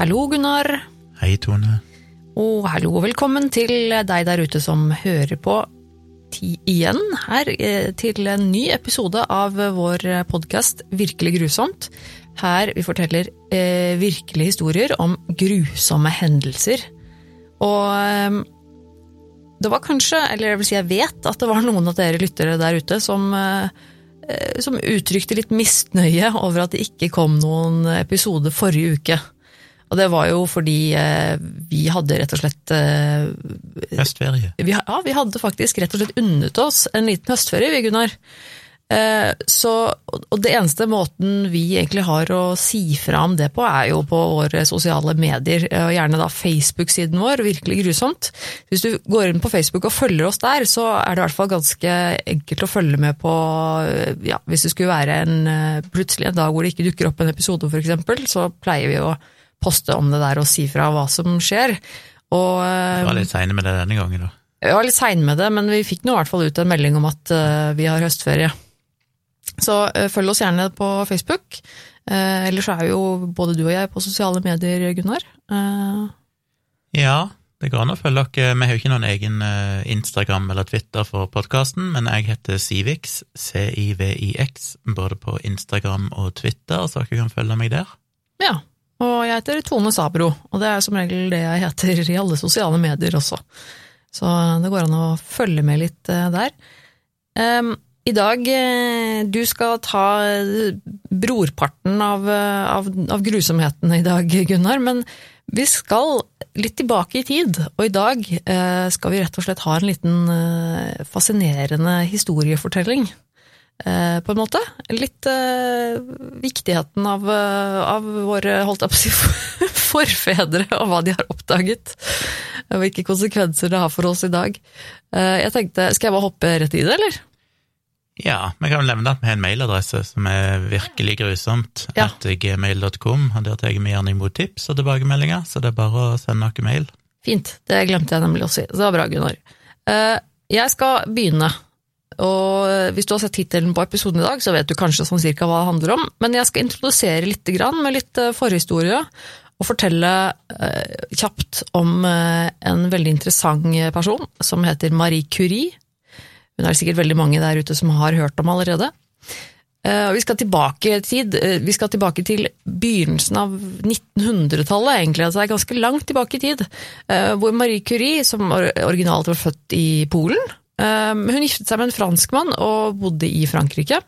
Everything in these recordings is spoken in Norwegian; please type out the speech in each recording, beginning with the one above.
Hallo, Gunnar. Hei, Tone. Og hallo og velkommen til deg der ute som hører på igjen her eh, til en ny episode av vår podkast Virkelig grusomt. Her vi forteller eh, virkelige historier om grusomme hendelser. Og eh, det var kanskje, eller jeg vil si jeg vet, at det var noen av dere lyttere der ute som, eh, eh, som uttrykte litt misnøye over at det ikke kom noen episode forrige uke. Og det var jo fordi eh, vi hadde rett og slett eh, Høstferie. vi, Ja, vi hadde faktisk rett og slett unnet oss en liten høstferie, vi, Gunnar. Eh, så, og det eneste måten vi egentlig har å si fra om det på, er jo på våre sosiale medier, eh, og gjerne da Facebook-siden vår, Virkelig grusomt. Hvis du går inn på Facebook og følger oss der, så er det i hvert fall ganske enkelt å følge med på eh, ja, Hvis det skulle være en, eh, plutselig en dag hvor det ikke dukker opp en episode, eksempel, så pleier vi å poste om det der og si fra hva som skjer. Og Jeg var eh, litt seine med det denne gangen, da. jeg var litt sein med det, men vi fikk nå i hvert fall ut en melding om at uh, vi har høstferie. Så uh, følg oss gjerne på Facebook. Uh, ellers er jo både du og jeg på sosiale medier, Gunnar. Ja, det går an å følge dere. Vi har jo ikke noen egen Instagram eller Twitter for podkasten, men jeg heter Civix, C-I-V-I-X, både på Instagram og Twitter, så dere kan følge meg der. ja. Og jeg heter Tone Sabro, og det er som regel det jeg heter i alle sosiale medier også. Så det går an å følge med litt eh, der. Um, I dag eh, Du skal ta eh, brorparten av, av, av grusomheten i dag, Gunnar, men vi skal litt tilbake i tid, og i dag skal vi rett og slett ha en liten fascinerende historiefortelling. Eh, på en måte. Litt eh, viktigheten av, eh, av våre, holdt jeg på å si, forfedre, og hva de har oppdaget. Og hvilke konsekvenser det har for oss i dag. Eh, jeg tenkte, Skal jeg bare hoppe rett i det, eller? Ja, vi kan vel nevne at vi har en mailadresse som er virkelig grusomt, Ja. at gmail.com, der tar vi gjerne imot tips og tilbakemeldinger, så det er bare å sende noe mail. Fint, det glemte jeg nemlig å si. Så det var bra, Gunnar. Eh, Jeg skal begynne. Og hvis du har sett tittelen på episoden i dag, så vet du kanskje sånn cirka hva det handler om. Men jeg skal introdusere litt med litt eh, forhistorie, og fortelle eh, kjapt om eh, en veldig interessant person som heter Marie Curie. Hun er det sikkert veldig mange der ute som har hørt om allerede. Eh, Vi skal tid, eh, vi skal tilbake til begynnelsen av 1900-tallet, egentlig, altså det er ganske langt tilbake i tid, eh, hvor Marie Curie, som originalt var født i Polen, eh, hun giftet seg med en franskmann og bodde i Frankrike.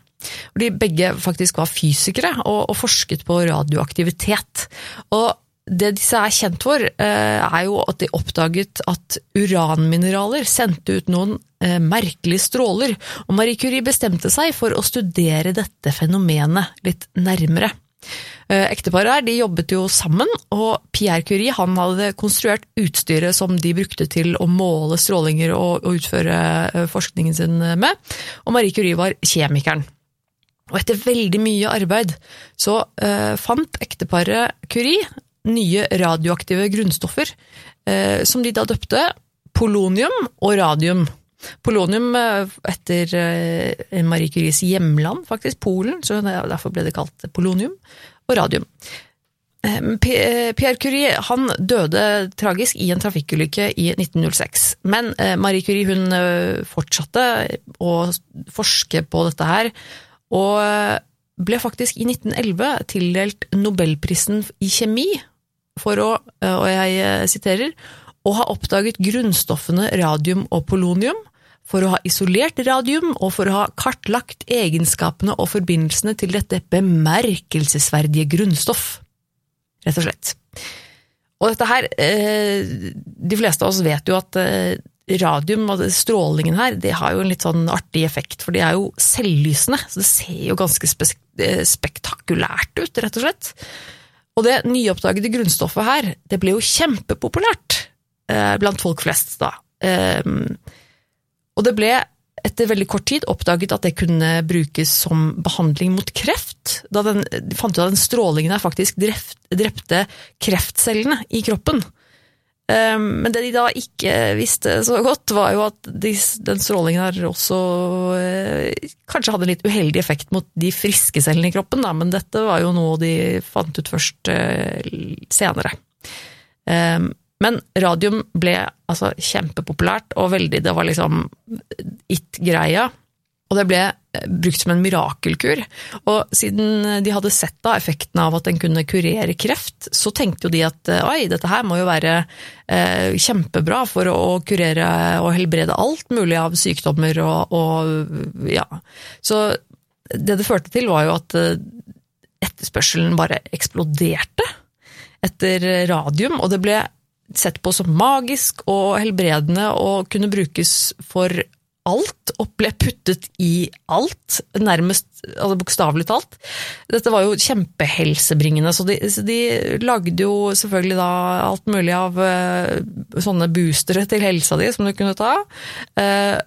De begge faktisk var fysikere og forsket på radioaktivitet. Og det disse er kjent for, eh, er jo at de oppdaget at uranmineraler sendte ut noen eh, merkelige stråler, og Marie Curie bestemte seg for å studere dette fenomenet litt nærmere. Eh, Ekteparet her jobbet jo sammen, og Pierre Curie han hadde konstruert utstyret som de brukte til å måle strålinger og, og utføre eh, forskningen sin med, og Marie Curie var kjemikeren. Og etter veldig mye arbeid så eh, fant ekteparet Curie nye radioaktive grunnstoffer, eh, som de da døpte polonium og radium. Polonium eh, etter eh, Marie Curies hjemland, faktisk, Polen, så derfor ble det kalt polonium, og radium. Eh, P- eh, Pierre Curie han døde tragisk i en trafikkulykke i 1906, men Marie Curie hun fortsatte å forske på dette her, og ble faktisk i 1911 tildelt Nobelprisen i kjemi for å, og jeg siterer, å ha oppdaget grunnstoffene radium og polonium, for å ha isolert radium og for å ha kartlagt egenskapene og forbindelsene til dette bemerkelsesverdige grunnstoff. Rett og slett. Og dette her, eh, de fleste av oss vet jo at eh, radium og strålingen her, det har jo en litt sånn artig effekt, for de er jo selvlysende, så det ser jo ganske eh, spektakulært ut, rett og slett. Og det nyoppdagede grunnstoffet her, det ble jo kjempepopulært blant folk flest, da. Ehm, og det ble etter veldig kort tid oppdaget at det kunne brukes som behandling mot kreft. Da den, de fant ut at den strålingen her faktisk dreft, drepte kreftcellene i kroppen. Eh, men det de da ikke visste så godt, var jo at de, den strålingen her også eh, kanskje hadde en litt uheldig effekt mot de friske cellene i kroppen, da, men dette var jo noe de fant ut først eh, senere. Eh, men radium ble altså kjempepopulært, og veldig Det var liksom it-greia. Og det ble eh, brukt som en mirakelkur. Og siden de hadde sett da effekten av at den kunne kurere kreft, så tenkte jo de at eh, oi, dette her må jo være eh, kjempebra for å kurere og helbrede alt mulig av sykdommer og, og ja. Så det det førte til, var jo at eh, etterspørselen bare eksploderte etter radium, og det ble sett på som magisk og helbredende og kunne brukes for alt, og ble puttet i alt, nærmest altså bokstavelig talt. Dette var jo kjempehelsebringende, så de, så de, lagde jo selvfølgelig da alt mulig av uh, sånne boostere til helsa di som du kunne ta. Uh,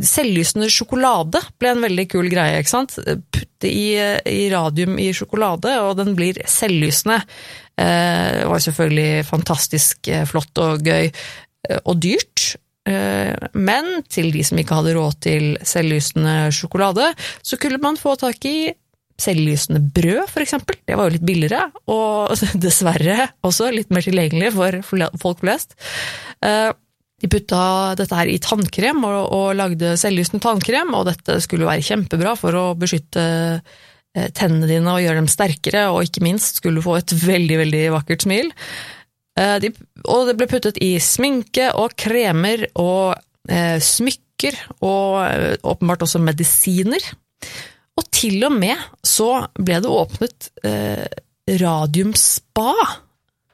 selvlysende sjokolade ble en veldig kul greie, ikke sant. Putte i, i radium i sjokolade, og den blir selvlysende. Det var selvfølgelig fantastisk flott og gøy, og dyrt. Eh, men til de som ikke hadde råd til selvlysende sjokolade, så kunne man få tak i selvlysende brød, for eksempel. Det var jo litt billigere, og dessverre også litt mer tilgjengelig for folk flest. Eh, de putta dette her i tannkrem og, og lagde selvlysende tannkrem, og dette skulle være kjempebra for å beskytte eh, tennene dine og gjøre dem sterkere, og ikke minst skulle du få et veldig, veldig vakkert smil. Eh, de, og det ble puttet i sminke og kremer og eh, smykker, og eh, åpenbart også medisiner. Og til og med så ble det åpnet eh, radiumspa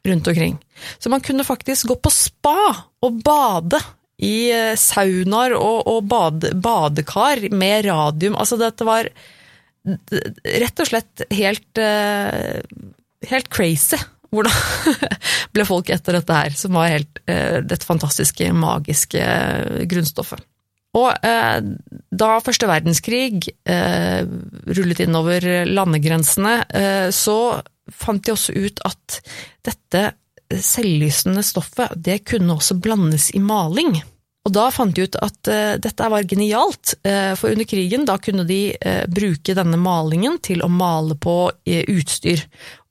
rundt omkring. Så man kunne faktisk gå på spa og bade i eh, saunaer og, og bade, badekar med radium. Altså, dette var rett og slett helt, helt crazy hvordan ble folk etter dette her, som var helt eh, dette fantastiske, magiske eh, grunnstoffet. Og eh, da første verdenskrig eh, rullet innover landegrensene, eh, så fant de også ut at dette selvlysende stoffet, det kunne også blandes i maling. Og da fant de ut at uh, dette var genialt, uh, for under krigen da kunne de uh, bruke denne malingen til å male på utstyr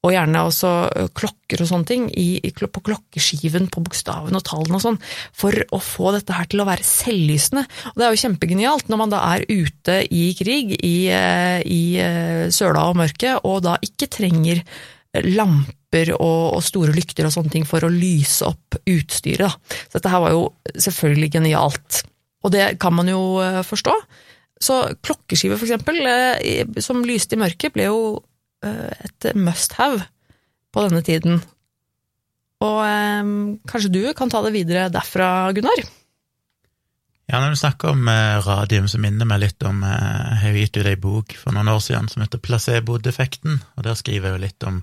og gjerne også klokker og sånne ting, i, i, på klokkeskiven, på bokstavene og tallene og sånn, for å få dette her til å være selvlysende. Og det er jo kjempegenialt når man da er ute i krig, i, i søla og mørket, og da ikke trenger lamper og, og, store lykter og sånne ting for å lyse opp utstyret. Så dette her var jo selvfølgelig genialt. Og det kan man jo forstå. Så klokkeskive, for eksempel, som lyste i mørket, ble jo Eh, et must have på denne tiden. Og eh, kanskje du kan ta det videre derfra, Gunnar? Ja, når du snakker om eh, radium, så minner meg litt om eh, Jeg har gitt ut ei bok for noen år siden som heter Placebo-defekten, og der skriver jeg jo litt om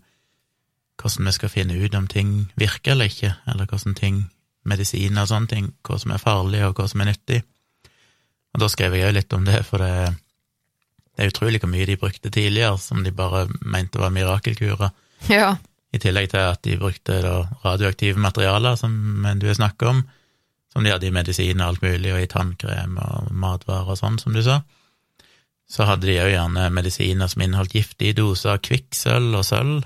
hvordan vi skal finne ut om ting virker eller ikke, eller hvordan ting, medisiner og sånne ting, hva som er farlig og hva som er nyttig. Og da skrev jeg òg litt om det, for det, det er utrolig hvor mye de brukte tidligere, som de bare mente var mirakelkurer. Ja. I tillegg til at de brukte da radioaktive materialer, som du har snakket om, som de hadde i medisiner og alt mulig, og i tannkrem og matvarer og sånn, som du sa. Så hadde de òg gjerne medisiner som inneholdt giftige doser av kvikksølv og sølv,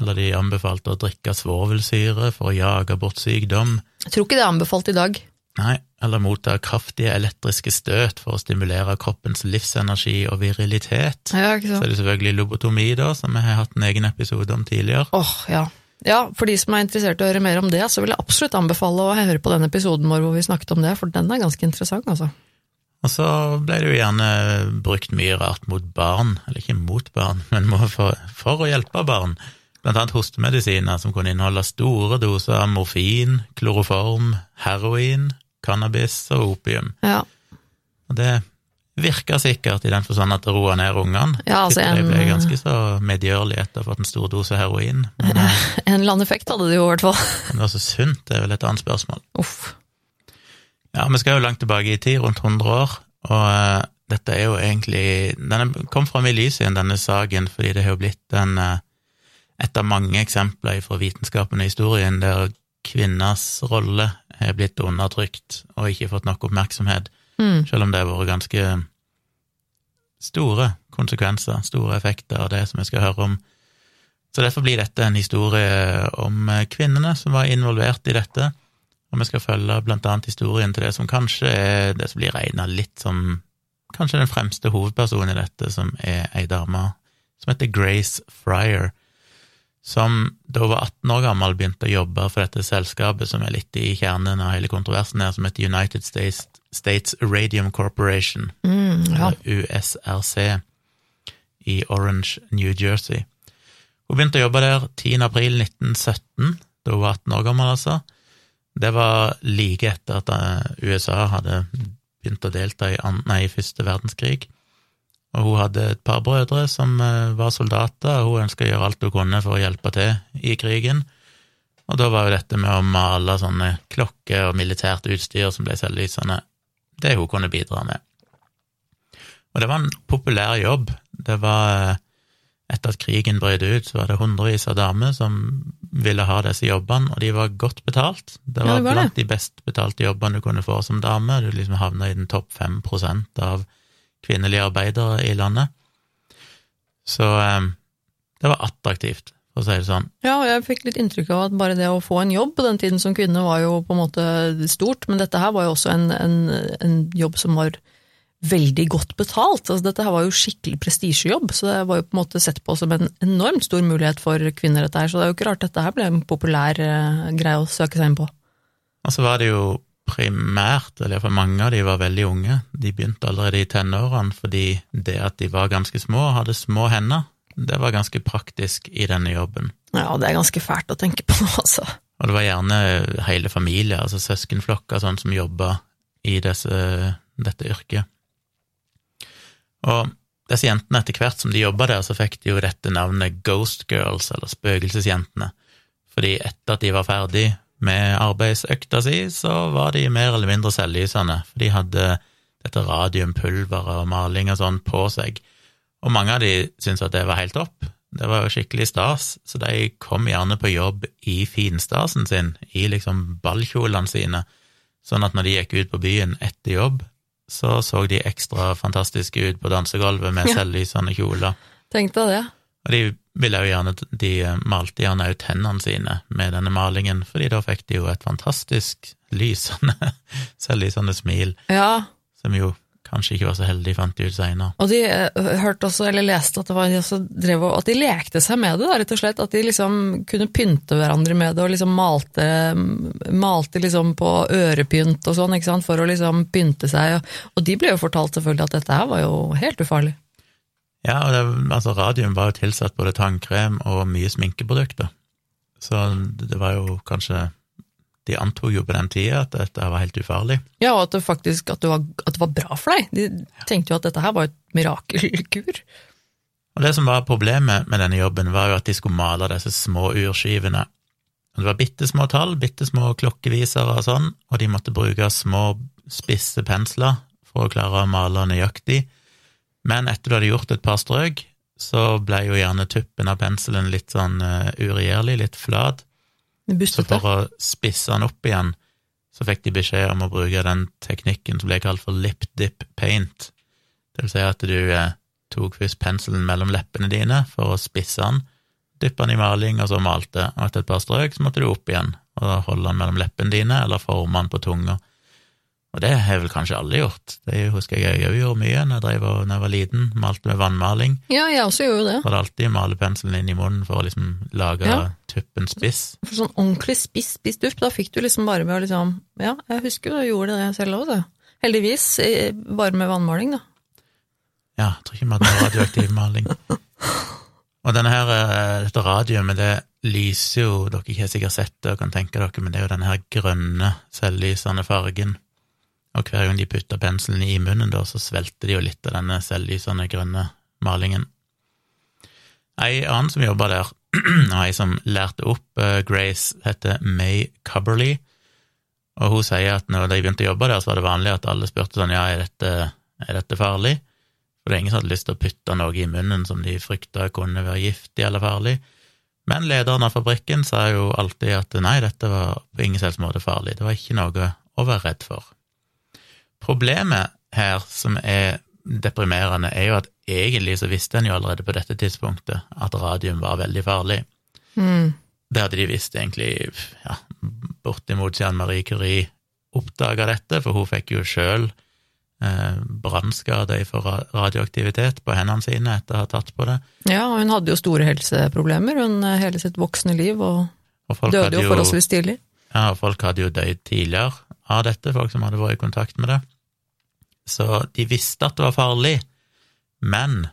eller de anbefalte å drikke svovelsyre for å jage bort sykdom. Jeg tror ikke det er anbefalt i dag. Nei, eller motta kraftige elektriske støt for å stimulere kroppens livsenergi og virilitet. Ja, ikke sant. så er det selvfølgelig lobotomi, da, som vi har hatt en egen episode om tidligere. Åh, oh, ja. ja. for de som er interessert i å høre mer om det, så vil jeg absolutt anbefale å høre på den episoden vår hvor vi snakket om det, for den er ganske interessant, altså. Og så ble det jo gjerne brukt mye rart mot barn, eller ikke mot barn, men for, for å hjelpe barn blant annet hostemedisiner som kunne inneholde store doser av morfin, kloroform, heroin, cannabis og opium. Ja. Og det virka sikkert i den forstand at det roa ned ungene. Ja, altså en, de ble ganske så medgjørlige etter å ha fått en stor dose heroin. Men, en eller annen effekt hadde det jo i hvert fall. Men det var så sunt, det er vel et annet spørsmål. Uff. Ja, vi skal jo langt tilbake i tid, rundt 100 år, og uh, dette er jo egentlig Den kom fram i lyset igjen, denne saken, fordi det har jo blitt en uh, et av mange eksempler fra vitenskapen og historien der kvinners rolle er blitt undertrykt og ikke fått nok oppmerksomhet, Mm. selv om det har vært ganske store konsekvenser, store effekter av det som vi skal høre om. Så derfor blir dette en historie om eh, kvinnene som var involvert i dette, og vi skal følge blant annet historien til det som kanskje er det som blir regna litt som kanskje den fremste hovedpersonen i dette, som er ei dame som heter Grace Fryer, som da var 18 år gammel begynte å jobbe for dette selskapet som er litt i kjernen av hele kontroversen her, som heter United States, States Radium Corporation, Mm, ja. USRC, i Orange, New Jersey. Hun begynte å jobbe der 10. april 1917, da hun var 18 år gammel, altså. Det var like etter at eh, USA hadde begynt å delta i, nei, i første verdenskrig. Og hun hadde et par brødre som eh, var soldater, og hun ønska å gjøre alt hun kunne for å hjelpe til i krigen. Og da var jo dette med å male sånne klokker og militært utstyr som ble selvlysende, det hun kunne bidra med. Og det var en populær jobb. Det var eh, Etter at krigen brøt ut, så var det hundrevis av damer som ville ha disse jobbene, og de var godt betalt. Det Ja, var, det var det. blant de best betalte jobbene du kunne få som dame. Du liksom havna i den topp fem prosent av kvinnelige arbeidere i landet. Så eh, det var attraktivt, for å si det sånn. Ja, og jeg fikk litt inntrykk av at bare det å få en jobb på den tiden som kvinne var jo på en måte stort, men dette her var jo også en, en, en jobb som var veldig godt betalt. Altså, dette her var jo skikkelig prestisjejobb, så det var jo på en måte sett på som en enormt stor mulighet for kvinner, dette her. Så det er jo ikke rart dette her ble en populær eh, greie å søke seg inn på. Og så var det jo primært, eller iallfall mange av de var veldig unge, de begynte allerede i tenårene fordi det at de var ganske små og hadde små hender, det var ganske praktisk i denne jobben. Ja, det er ganske fælt å tenke på, nå, altså. Og det var gjerne hele familier, altså søskenflokker sånn som jobba i disse, dette yrket. Og disse jentene, etter hvert som de jobba der, så fikk de jo dette navnet Ghost Girls, eller Spøkelsesjentene, fordi etter at de var ferdig med arbeidsøkta si, så var de mer eller mindre selvlysende, for de hadde dette radiumpulveret og maling og sånn på seg, og mange av de syntes at det var helt topp. Det var jo skikkelig stas, så de kom gjerne på jobb i finstasen sin, i liksom ballkjolene sine, sånn at når de gikk ut på byen etter jobb, så så de ekstra fantastiske ut på dansegulvet med Ja. selvlysende kjoler. Tenk deg det. Og de ville jo gjerne, de malte gjerne ut hendene sine med denne malingen, fordi da fikk de jo et fantastisk lysende, selvlysende smil, Ja, som jo kanskje ikke var så heldig, fant de ut seinere. Og de eh, hørte også, eller leste at, det var, drev, at de lekte seg med det, da, rett og slett. At de liksom kunne pynte hverandre med det, og liksom malte, malte liksom på ørepynt og sånn, for å liksom pynte seg. Og, og de ble jo fortalt selvfølgelig at dette her var jo helt ufarlig. Ja, og det, altså radium var jo tilsatt både tannkrem og mye sminkeprodukter, så det var jo kanskje De antok jo på den tida at dette var helt ufarlig. Ja, og at det faktisk at det var, at det var bra for deg. De tenkte jo at dette her var et mirakelkur. Og det som var problemet med denne jobben, var jo at de skulle male disse små urskivene. Det var bitte små tall, bitte små klokkevisere og sånn, og de måtte bruke små, spisse pensler for å klare å male nøyaktig. Men etter du hadde gjort et par strøk, så ble jo gjerne tuppen av penselen litt sånn uh, uregjerlig, litt flat. Så for å spisse den opp igjen, så fikk de beskjed om å bruke den teknikken som ble kalt for lip dip paint. Det vil si at du eh, tok først penselen mellom leppene dine for å spisse den, dyppe den i maling, og så malte, og etter et par strøk så måtte du opp igjen og holde den mellom leppene dine, eller forme den på tunga. Og det har vel kanskje alle gjort. Det husker jeg jeg òg gjorde mye når jeg, drev og, når jeg var liten, malte med vannmaling. Ja, jeg også gjorde det. Så hadde alltid malepenselen inn i munnen for å liksom lage Ja. tuppen spiss. For sånn ordentlig spiss, spiss duft, da fikk du liksom bare med å liksom Ja, jeg husker du gjorde det selv òg, det. Heldigvis, eh, bare med vannmaling, da. Ja, jeg tror ikke vi hadde radioaktiv maling. Og denne her, eh, dette radiumet, det lyser jo, dere ikke har sikkert sett det og kan tenke dere, men det er jo denne her grønne, selvlysende fargen. Og hver gang de putta penselen i munnen, da, så svelte de jo litt av denne selvlysende grønne malingen. Ei annen som jobba der, og ei som lærte opp eh, Grace, heter May Cubberley, og hun sier at når de begynte å jobbe der, så var det vanlig at alle spurte sånn, ja, er dette, er dette farlig? For det er ingen som hadde lyst til å putte noe i munnen som de frykta kunne være giftig eller farlig. Men lederen av fabrikken sa jo alltid at nei, dette var på ingen selvs måte farlig, det var ikke noe å være redd for. Problemet her, som er deprimerende, er jo at egentlig så visste en jo allerede på dette tidspunktet at radium var veldig farlig. Mm. Det hadde de visst egentlig ja, bortimot siden Marie Curie oppdaga dette, for hun fikk jo sjøl eh, brannskade for radioaktivitet på hendene sine etter å ha tatt på det. Ja, og hun hadde jo store helseproblemer hun eh, hele sitt voksne liv, og, Og døde jo forholdsvis tidlig. Ja, folk hadde jo dødd tidligere av dette, folk som hadde vært i kontakt med det. Så de visste at det var farlig, men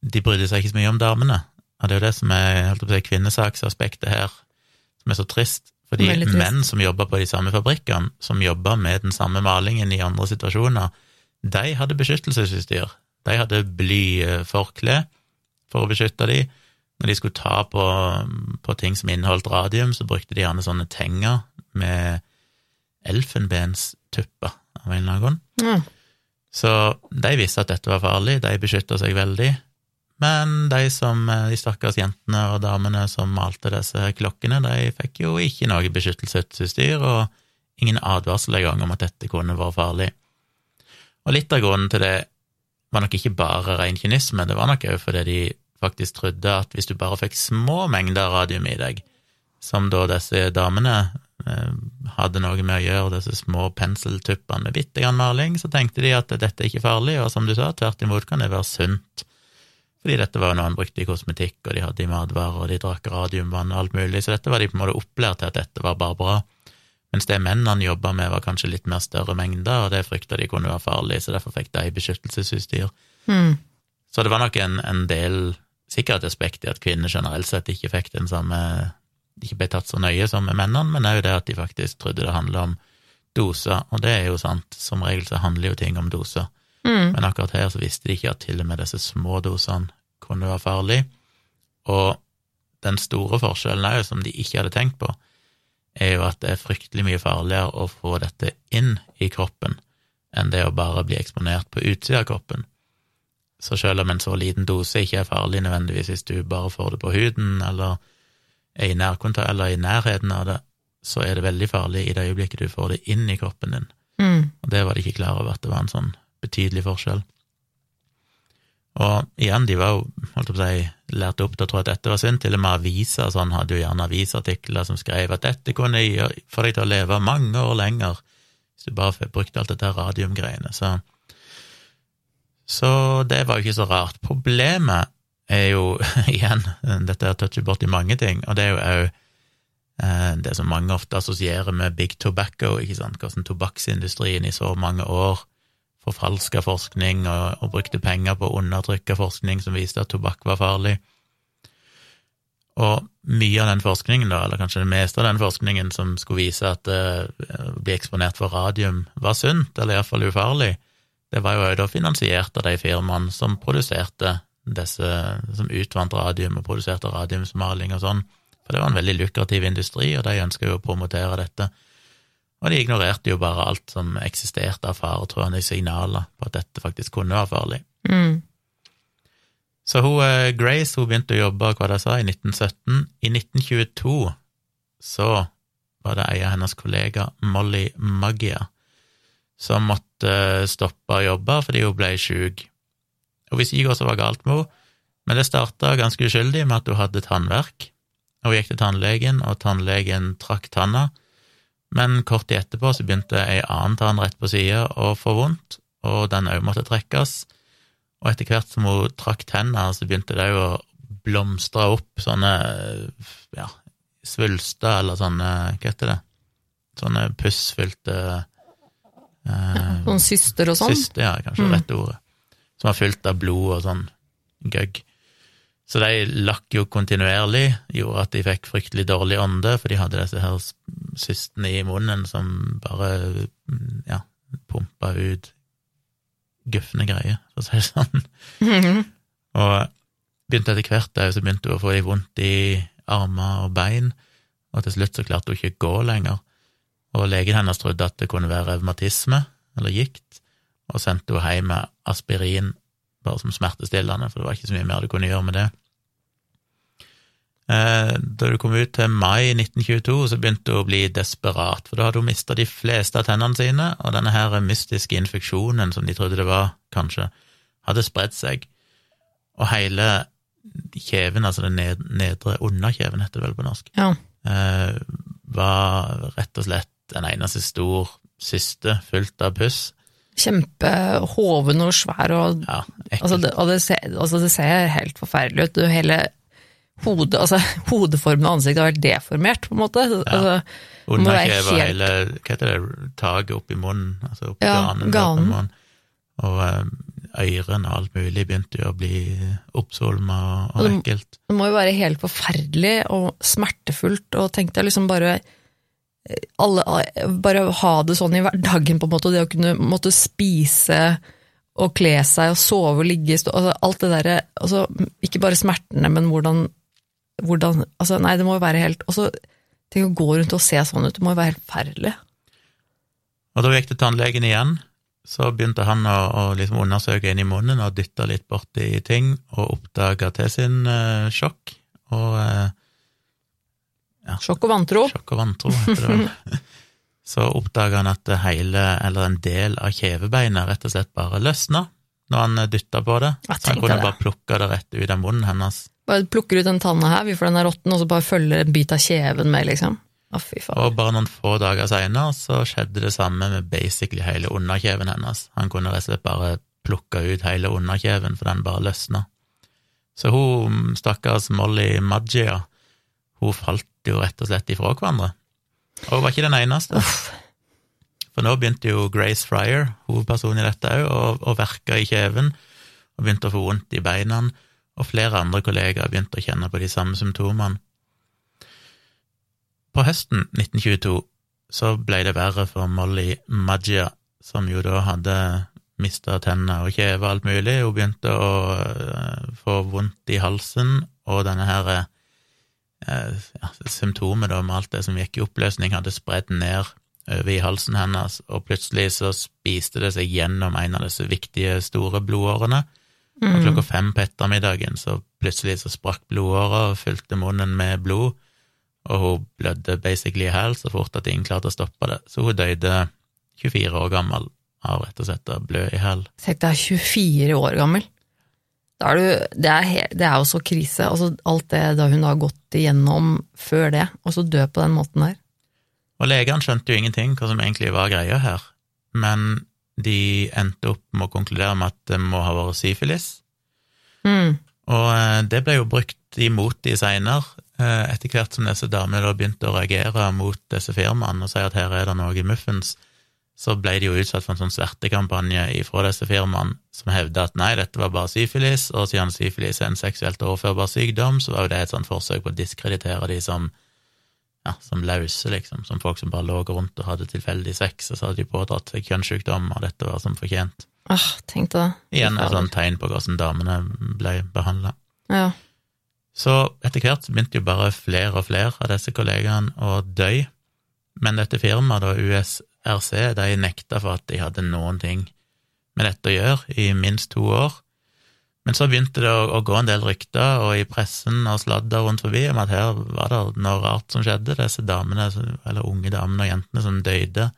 de brydde seg ikke så mye om damene. Og det er jo det som er holdt på å si, kvinnesaksaspektet her, som er så trist. Fordi trist. menn som jobba på de samme fabrikkene, som jobba med den samme malingen i andre situasjoner, de hadde beskyttelsesutstyr. De hadde blyforkle for å beskytte de. Når de skulle ta på, på ting som inneholdt radium, så brukte de gjerne sånne tenger med elfenbenstupper av en eller annen grunn. Mm. Så de visste at dette var farlig, de beskytta seg veldig. Men de som, de stakkars jentene og damene som malte disse klokkene, de fikk jo ikke noe beskyttelsesutstyr og ingen advarsel engang om at dette kunne vært farlig. Og litt av grunnen til det var nok ikke bare ren kynisme, det var nok òg fordi de faktisk trodde at hvis du bare fikk små mengder radium i deg, som da disse damene eh, hadde noe med å gjøre, disse små penseltuppene med bitte grann maling, så tenkte de at dette er ikke farlig, og som du sa, tvert imot kan det være sunt. Fordi dette var jo noe han brukte i kosmetikk, og de hadde i matvarer, og de drakk radiumvann og alt mulig, så dette var de på en måte opplært til at dette var bare bra. Mens det mennene jobba med, var kanskje litt mer større mengder, og det frykta de kunne være farlig, så derfor fikk de beskyttelsesutstyr. Mm. Så det var nok en, en del sikkerhetsaspekt i at kvinner generelt sett ikke fikk den samme ikke ble tatt så nøye som med mennene, men òg det at de faktisk trodde det handla om doser, og det er jo sant, som regel så handler jo ting om doser. Mm. Men akkurat her så visste de ikke at til og med disse små dosene kunne være farlig. Og den store forskjellen òg, som de ikke hadde tenkt på, er jo at det er fryktelig mye farligere å få dette inn i kroppen enn det å bare bli eksponert på utsida av kroppen. Så selv om en så liten dose ikke er farlig nødvendigvis hvis du bare får det på huden eller er i nærkontakt eller i nærheten av det, så er det veldig farlig i det øyeblikket du får det inn i kroppen din. Mm. Og det var de ikke klar over at det var en sånn betydelig forskjell. Og igjen, de var jo, holdt på å si, lært opp til å tro at dette var synd. Til og med aviser sånn hadde jo gjerne avisartikler som skrev at dette kunne få deg til å leve mange år lenger hvis du bare brukte alt dette radiumgreiene. Så, så det var jo ikke så rart. Problemet er jo, igjen, dette er toucher borti mange ting, og det er jo òg eh, det som mange ofte assosierer med big tobacco, ikke sant, hvordan tobakksindustrien i så mange år forfalska forskning og, og brukte penger på å undertrykke forskning som viste at tobakk var farlig. Og mye av den forskningen, da, eller kanskje det meste av den forskningen som skulle vise at eh, å bli eksponert for radium var sunt, eller iallfall ufarlig, det var jo også da finansiert av de firmaene som produserte disse, som utvant radium og produserte radiumsmaling og sånn. For det var en veldig lukrativ industri, og de ønska jo å promotere dette. Og de ignorerte jo bare alt som eksisterte av faretruende signaler på at dette faktisk kunne være farlig. Mm. Så hun, eh, Grace hun begynte å jobbe hva det sa, i 1917. I 1922 så var det ei av hennes kollega, Molly Maggia, som måtte eh, stoppe å jobbe fordi hun ble sjuk. Hun hvis ikke også var galt med henne, men det starta ganske uskyldig med at hun hadde tannverk. Hun gikk til tannlegen, og tannlegen trakk tanna. Men kort tid etterpå så begynte ei annen tann rett på sida å få vondt, og den òg måtte trekkes. Og etter hvert som hun trakk tenna, så begynte det òg å blomstre opp sånne ja, svulster, eller sånne Hva heter det? Sånne pussfylte eh, Sånne syster og sånn. Syster, ja, kanskje Mm. rette ordet. Som var fylt av blod og sånn gøgg. Så de lakk jo kontinuerlig, gjorde at de fikk fryktelig dårlig ånde, for de hadde disse her systene i munnen som bare mm, ja, pumpa ut gufne greier, for å si det sånn. Mhm. Og begynte etter hvert da, så begynte hun å få litt vondt i armer og bein, og til slutt så klarte hun ikke å gå lenger. Og legen hennes trodde at det kunne være revmatisme, eller gikt, og sendte henne hjem med aspirin bare som smertestillende, for det var ikke så mye mer du kunne gjøre med det. Eh, Da du kom ut til mai 1922, så begynte hun å bli desperat, for da hadde hun mista de fleste av tennene sine, og denne her mystiske infeksjonen som de trodde det var, kanskje, hadde spredt seg. Og hele kjeven, altså den ned, nedre underkjeven, heter det vel på norsk, Ja. eh, var rett og slett en eneste stor syste fullt av puss. Kjempehoven og svær og Ja. Altså, det, og det ser, altså det ser helt forferdelig ut. Hele hodet, altså, hodeformen av ansiktet har vært deformert, på en måte. Altså, det må være og hele Hva heter det, taket oppi munnen, altså oppi Ja, ganen. ganen. munnen. Og eh, ørene og alt mulig begynte jo å bli oppsvulma og, og Og ekkelt. det må jo være helt forferdelig og smertefullt, og tenk deg liksom bare alle, bare ha det sånn i hverdagen, på en måte, det å kunne måtte spise og kle seg og sove og ligge stå, altså, Alt det derre altså, Ikke bare smertene, men hvordan, hvordan altså, Nei, det må jo være helt Og så tenk å gå rundt og se sånn ut, det må jo være helt forferdelig. Og da gikk det tannlegen igjen. Så begynte han å, å liksom undersøke inn i munnen og dytte litt borti ting, og oppdaga til sin uh, sjokk og eh, Sjokk og vantro. Sjokk og vantro, heter det vel. Så oppdaga han at hele, eller en del av kjevebeinet rett og slett bare løsna når han dytta på det. Jeg Så han kunne det. bare plukke det rett ut av munnen hennes. Bare plukker ut den tanna her, vi får den er råtten, og så bare følger en bit av kjeven med, liksom. Å, fy faen. Og bare noen få dager seinere så skjedde det samme med basically hele underkjeven hennes. Han kunne rett og slett bare plukka ut hele underkjeven, for den bare løsna. Så hun, stakkars Molly Maggia, hun falt jo rett og slett ifra hverandre. Og hun var ikke den eneste. For nå begynte jo Grace Fryer, hovedpersonen i dette òg, å, å verke i kjeven, og begynte å få vondt i beina, og flere andre kollegaer begynte å kjenne på de samme symptomene. På høsten 1922 så ble det verre for Molly Maggia, som jo da hadde mista tenner og kjeve og alt mulig. Hun begynte å øh, få vondt i halsen, og denne her eh, ja, symptomet da med alt det som gikk i oppløsning, hadde spredd ned over i halsen hennes, og plutselig så spiste det seg gjennom en av disse viktige, store blodårene. Og klokka fem på ettermiddagen så plutselig så sprakk blodåra og fylte munnen med blod, og hun blødde basically i hæl så fort at ingen klarte å stoppe det. Så hun døde 24 år gammel av rett og slett å blø i hæl. Tenk deg 24 år gammel. Da er du, det, er det er jo så krise. Altså, alt det da hun har gått igjennom før det, og så dø på den måten der. Og legene skjønte jo ingenting hva som egentlig var greia her, men de endte opp med å konkludere med at det må ha vært syfilis. Mm. Og eh, det ble jo brukt imot de seinere, etter hvert som disse damene da begynte å reagere mot disse firmaene og si at her er det noe muffens, så ble de jo utsatt for en sånn svertekampanje fra disse firmaene som hevda at nei, dette var bare syfilis, og siden syfilis er en seksuelt overførbar sykdom, så var jo det et sånt forsøk på å diskreditere de som ja, som lause, liksom, som folk som bare lå rundt og hadde tilfeldig sex, og så hadde de pådratt seg kjønnssykdom, og dette var som fortjent. Åh, tenk det. Igjen et sånt tegn på hvordan damene ble behandla. Ja. Så etter hvert begynte jo bare flere og flere av disse kollegaene å dø, men dette firmaet, da USRC, de nekta for at de hadde noen ting med dette å gjøre i minst to år. Men så begynte det å, å gå en del rykter, og i pressen og sladder rundt forbi, om at her var det noe rart som skjedde, disse damene, eller unge damene og jentene som døde,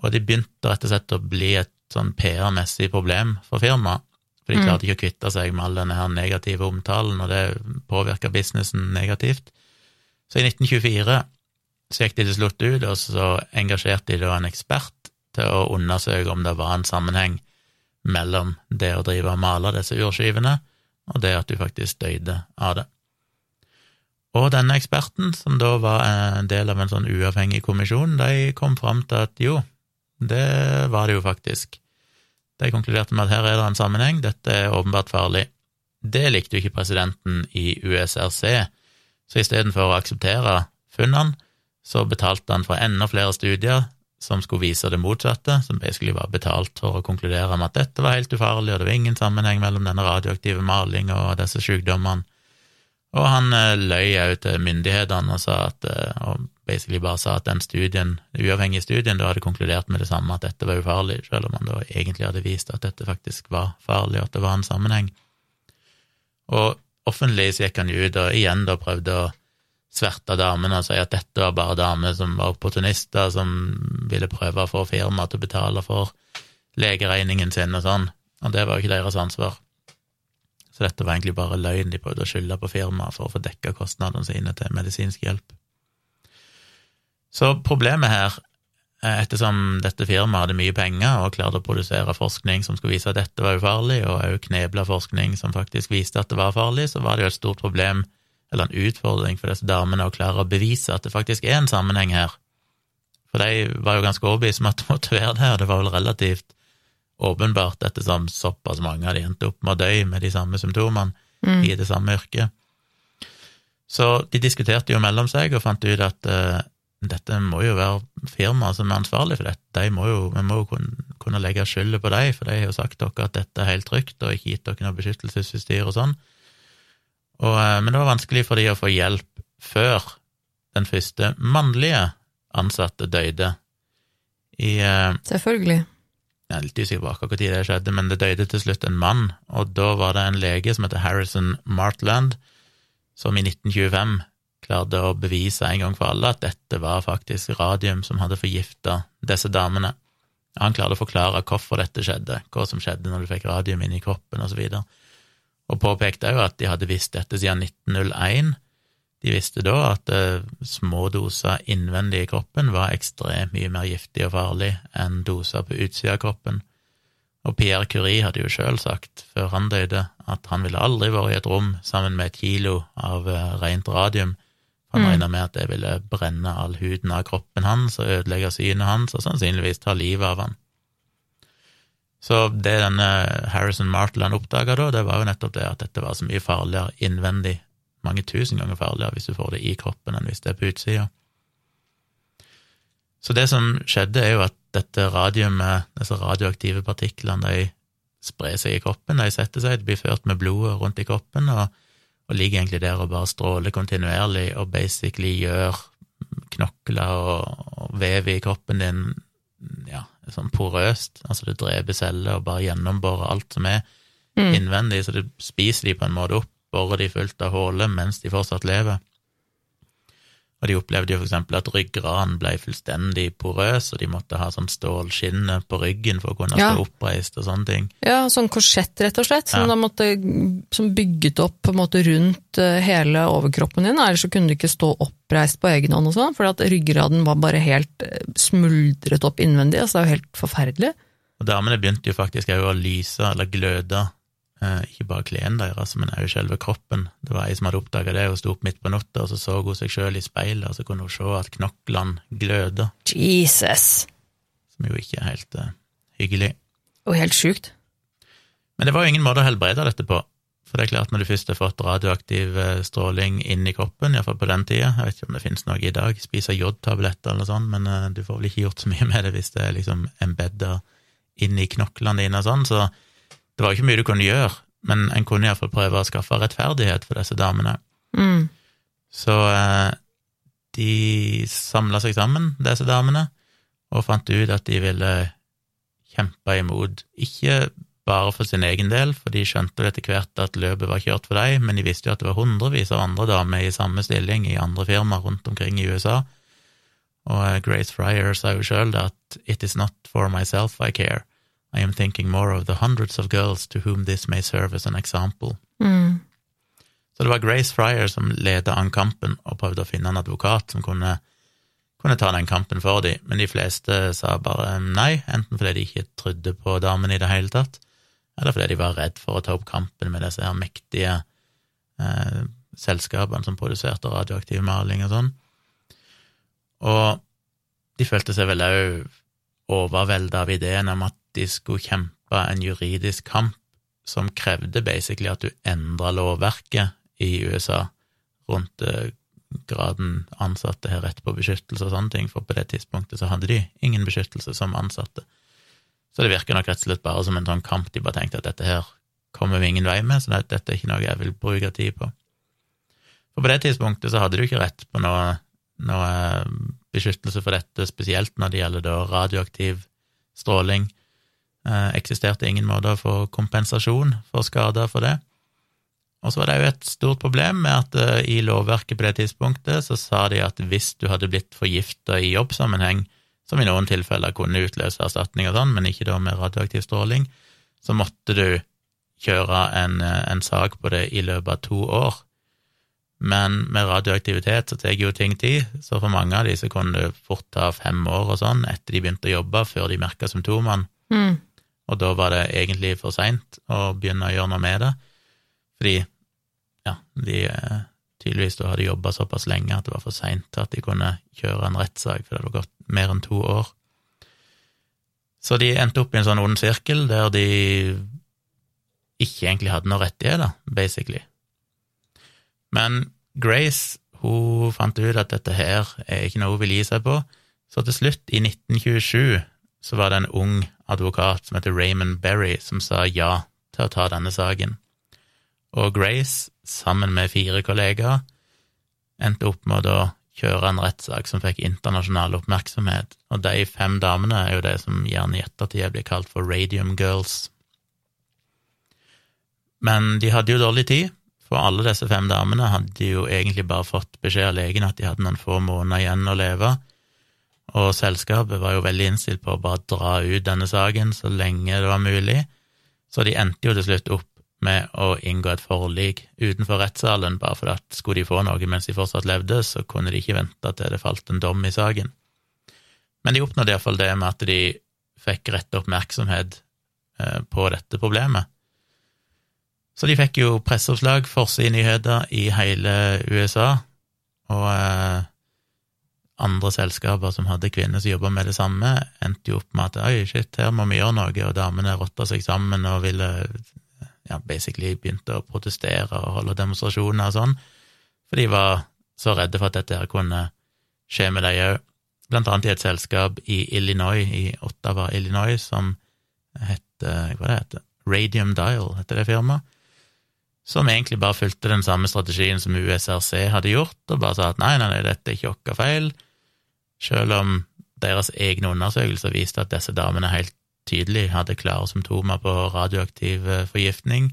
og de begynte rett og slett å bli et sånn PR-messig problem for firmaet. For de klarte ikke å kvitte seg med all denne her negative omtalen, og det påvirka businessen negativt. Så i 1924 så gikk de til slutt ut, og så engasjerte de da en ekspert til å undersøke om det var en sammenheng mellom det å drive og male disse urskivene, og det at du faktisk døde av det. Og denne eksperten, som da var en del av en sånn uavhengig kommisjon, de kom fram til at jo, det var det jo faktisk. De konkluderte med at her er det en sammenheng, dette er åpenbart farlig. Det likte jo ikke presidenten i USRC, så istedenfor å akseptere funnene, så betalte han for enda flere studier som skulle vise det motsatte, som basically var betalt for å konkludere med at dette var helt ufarlig, og det var ingen sammenheng mellom denne radioaktive malinga og disse sykdommene. Og han eh, løy òg til myndighetene og sa at, eh, og basically bare sa at den studien, uavhengige studien da hadde konkludert med det samme, at dette var ufarlig, selv om han da egentlig hadde vist at dette faktisk var farlig, og at det var en sammenheng. Og offentlig så gikk han jo ut og igjen da prøvde å sverte damene og si at dette var bare damer som var opportunister, som ville prøve å få firmaet til å betale for legeregningen sin og sånn, og det var jo ikke deres ansvar. Så dette var egentlig bare løgn, de prøvde å skylde på firmaet for å få dekka kostnadene sine til medisinsk hjelp. Så problemet her, ettersom dette firmaet hadde mye penger og klarte å produsere forskning som skulle vise at dette var ufarlig, og òg knebla forskning som faktisk viste at det var farlig, så var det jo et stort problem eller en utfordring for disse damene å klare å bevise at det faktisk er en sammenheng her. For de var jo ganske overbevist om at det måtte være det, og det var vel relativt åpenbart ettersom såpass mange av de endte opp med å dø med de samme symptomene mm. i det samme yrket. Så de diskuterte jo mellom seg og fant ut at uh, dette må jo være firmaet som er ansvarlig for dette. De må jo, vi må jo kunne, kunne legge skylda på dem, for de har jo sagt dere at dette er helt trygt og ikke gitt dere noe beskyttelsesutstyr og sånn. Og, eh, men det var vanskelig for de å få hjelp før den første mannlige ansatte døde. I, eh, Selvfølgelig. Jeg er litt usikker på akkurat når det skjedde, men det døde til slutt en mann, og da var det en lege som heter Harrison Martland, som i 1925 klarte å bevise en gang for alle at dette var faktisk radium som hadde forgifta disse damene. Han klarte å forklare hvorfor dette skjedde, hva som skjedde når du fikk radium inn i kroppen, og så og påpekte òg at de hadde visst dette siden 1901. De visste da at uh, små doser innvendig i kroppen var ekstremt mye mer giftig og farlig enn doser på utsida av kroppen. Og Pierre Curie hadde jo sjøl sagt, før han døde, at han ville aldri vært i et rom sammen med et kilo av uh, rent radium. Han mm. regna med at det ville brenne all huden av kroppen hans og ødelegge synet hans og sannsynligvis ta livet av han. Så det denne Harrison Martland oppdaga da, det var jo nettopp det at dette var så mye farligere innvendig, mange tusen ganger farligere hvis du får det i kroppen enn hvis det er på utsida. Så det som skjedde, er jo at dette radiumet, disse radioaktive partiklene, de sprer seg i kroppen, de setter seg, de blir ført med blodet rundt i kroppen, og, og ligger egentlig der og bare stråler kontinuerlig og basically gjør knokler og, og vev i kroppen din ja, sånn porøst, altså det dreper celler og bare gjennomborer alt som er mm. innvendig, så det spiser de på en måte opp, borer de fullt av huller mens de fortsatt lever. Og de opplevde jo for eksempel at ryggraden ble fullstendig porøs, og de måtte ha sånn stålskinne på ryggen for å kunne ja. stå oppreist og sånne ting. Ja, sånn korsett, rett og slett, som, ja. måtte, som bygget opp på en måte rundt eh, hele overkroppen din, ellers så kunne du ikke stå oppreist på egen hånd og sånn, for ryggraden var bare helt eh, smuldret opp innvendig, altså det er jo helt forferdelig. Og damene begynte jo faktisk òg å lyse eller gløde ikke bare klærne deres, men også selve kroppen. Det var ei som hadde oppdaga det, hun sto opp midt på natta, og så så hun seg sjøl i speilet, og så kunne hun se at knoklene gløda. Jesus! Som jo ikke er helt uh, hyggelig. Og helt sjukt. Men det var jo ingen måte å helbrede dette på. For det er klart, når du først har fått radioaktiv eh, stråling inn i kroppen, iallfall på den tida, jeg vet ikke om det finnes noe i dag, spiser jodtabletter eller sånn, men men du får vel ikke gjort så mye med det hvis det er liksom embedda inn i knoklene dine og sånn, så det var ikke mye du kunne gjøre, men en kunne iallfall prøve å skaffe rettferdighet for disse damene. Mm. Så eh, de samla seg sammen, disse damene, og fant ut at de ville kjempe imot, ikke bare for sin egen del, for de skjønte etter hvert at løpet var kjørt for dem, men de visste jo at det var hundrevis av andre damer i samme stilling i andre firmaer rundt omkring i USA. Og eh, Grace Fryer sa jo sjøl at it is not for myself I care, i am thinking more of the hundreds of girls to whom this may serve as an example. Mm. Så det var Grace Fryer som ledet an kampen og prøvde å finne en advokat som kunne, kunne ta den kampen for dem, men de fleste sa bare nei, enten fordi de ikke trodde på damene i det hele tatt, eller fordi de var redd for å ta opp kampen med disse her mektige eh, selskapene som produserte radioaktiv maling og sånn. Og de følte seg vel òg overvelda av ideen om at de skulle kjempe en juridisk kamp som krevde basically at du endra lovverket i USA rundt eh, graden ansatte har rett på beskyttelse og sånne ting, for på det tidspunktet så hadde de ingen beskyttelse som ansatte. Så det virker nok rett og slett bare som en sånn kamp de bare tenkte at dette her kommer vi ingen vei med, så dette er ikke noe jeg vil bruke tid på. For på det tidspunktet så hadde du ikke rett på noe, noe eh, beskyttelse for dette, spesielt når det gjelder da radioaktiv stråling. Eh, eksisterte ingen måte å få kompensasjon for skader for det. Og så var det jo et stort problem med at uh, i lovverket på det tidspunktet så sa de at hvis du hadde blitt forgifta i jobbsammenheng, som i noen tilfeller kunne utløse erstatning og sånn, men ikke da med radioaktiv stråling, så måtte du kjøre en, uh, en sak på det i løpet av to år. Men med radioaktivitet så tar jo ting tid, så for mange av de så kunne det fort ta fem år og sånn etter de begynte å jobbe, før de merka symptomene. Mm. Og da var det egentlig for seint å begynne å gjøre noe med det, fordi ja, de eh, tydeligvis da hadde jobba såpass lenge at det var for seint at de kunne kjøre en rettssak, for det hadde gått mer enn to år. Så de endte opp i en sånn ond sirkel der de ikke egentlig hadde noen rettigheter, basically. Men Grace hun fant ut at dette her er ikke noe hun vil gi seg på, så til slutt, i 1927, så var det en ung advokat som heter Raymond Berry, som sa ja til å ta denne saken. Og Grace, sammen med fire kollegaer, endte opp med å kjøre en rettssak som fikk internasjonal oppmerksomhet, og de fem damene er jo det som gjerne i ettertid blir kalt for Radium Girls. Men de hadde jo dårlig tid, for alle disse fem damene hadde jo egentlig bare fått beskjed av legen at de hadde noen få måneder igjen å leve, og selskapet var jo veldig innstilt på å bare dra ut denne saken så lenge det var mulig, så de endte jo til slutt opp med å inngå et forlik utenfor rettssalen, bare for at skulle de få noe mens de fortsatt levde, så kunne de ikke vente til det falt en dom i saken. Men de oppnådde iallfall det med at de fikk rett oppmerksomhet eh, på dette problemet. Så de fikk jo presseoppslag, forsidenyheter i hele USA, og eh, andre selskaper som hadde kvinner som jobba med det samme, endte jo opp med at oi, shit, her må vi gjøre noe, og damene rotta seg sammen og ville ja, basically begynte å protestere og holde demonstrasjoner og sånn, for de var så redde for at dette her kunne skje med dem òg. Blant annet i et selskap i Illinois, i Ottawa, Illinois, som heter Hva det heter Radium Dial, heter det firmaet. Som egentlig bare fulgte den samme strategien som USRC hadde gjort, og bare sa at nei, nei, nei, dette er ikke vår feil, selv om deres egne undersøkelser viste at disse damene helt tydelig hadde klare symptomer på radioaktiv eh, forgiftning,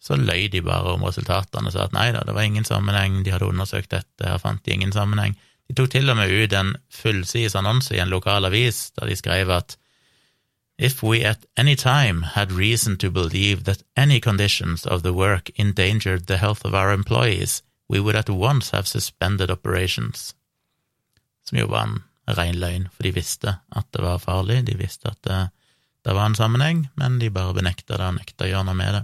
så løy de bare om resultatene og sa at nei da, det var ingen sammenheng, de hadde undersøkt dette, her fant de ingen sammenheng. De tok til og med ut en fullsides annonse i en lokal avis der de skrev at If we at any time had reason to believe that any conditions of the work endangered the health of our employees, we would at once have suspended operations. Som jo var en ren løgn, for de visste at det var farlig, de visste at det det var en sammenheng, men de bare benekta det og nekta å gjøre noe med det.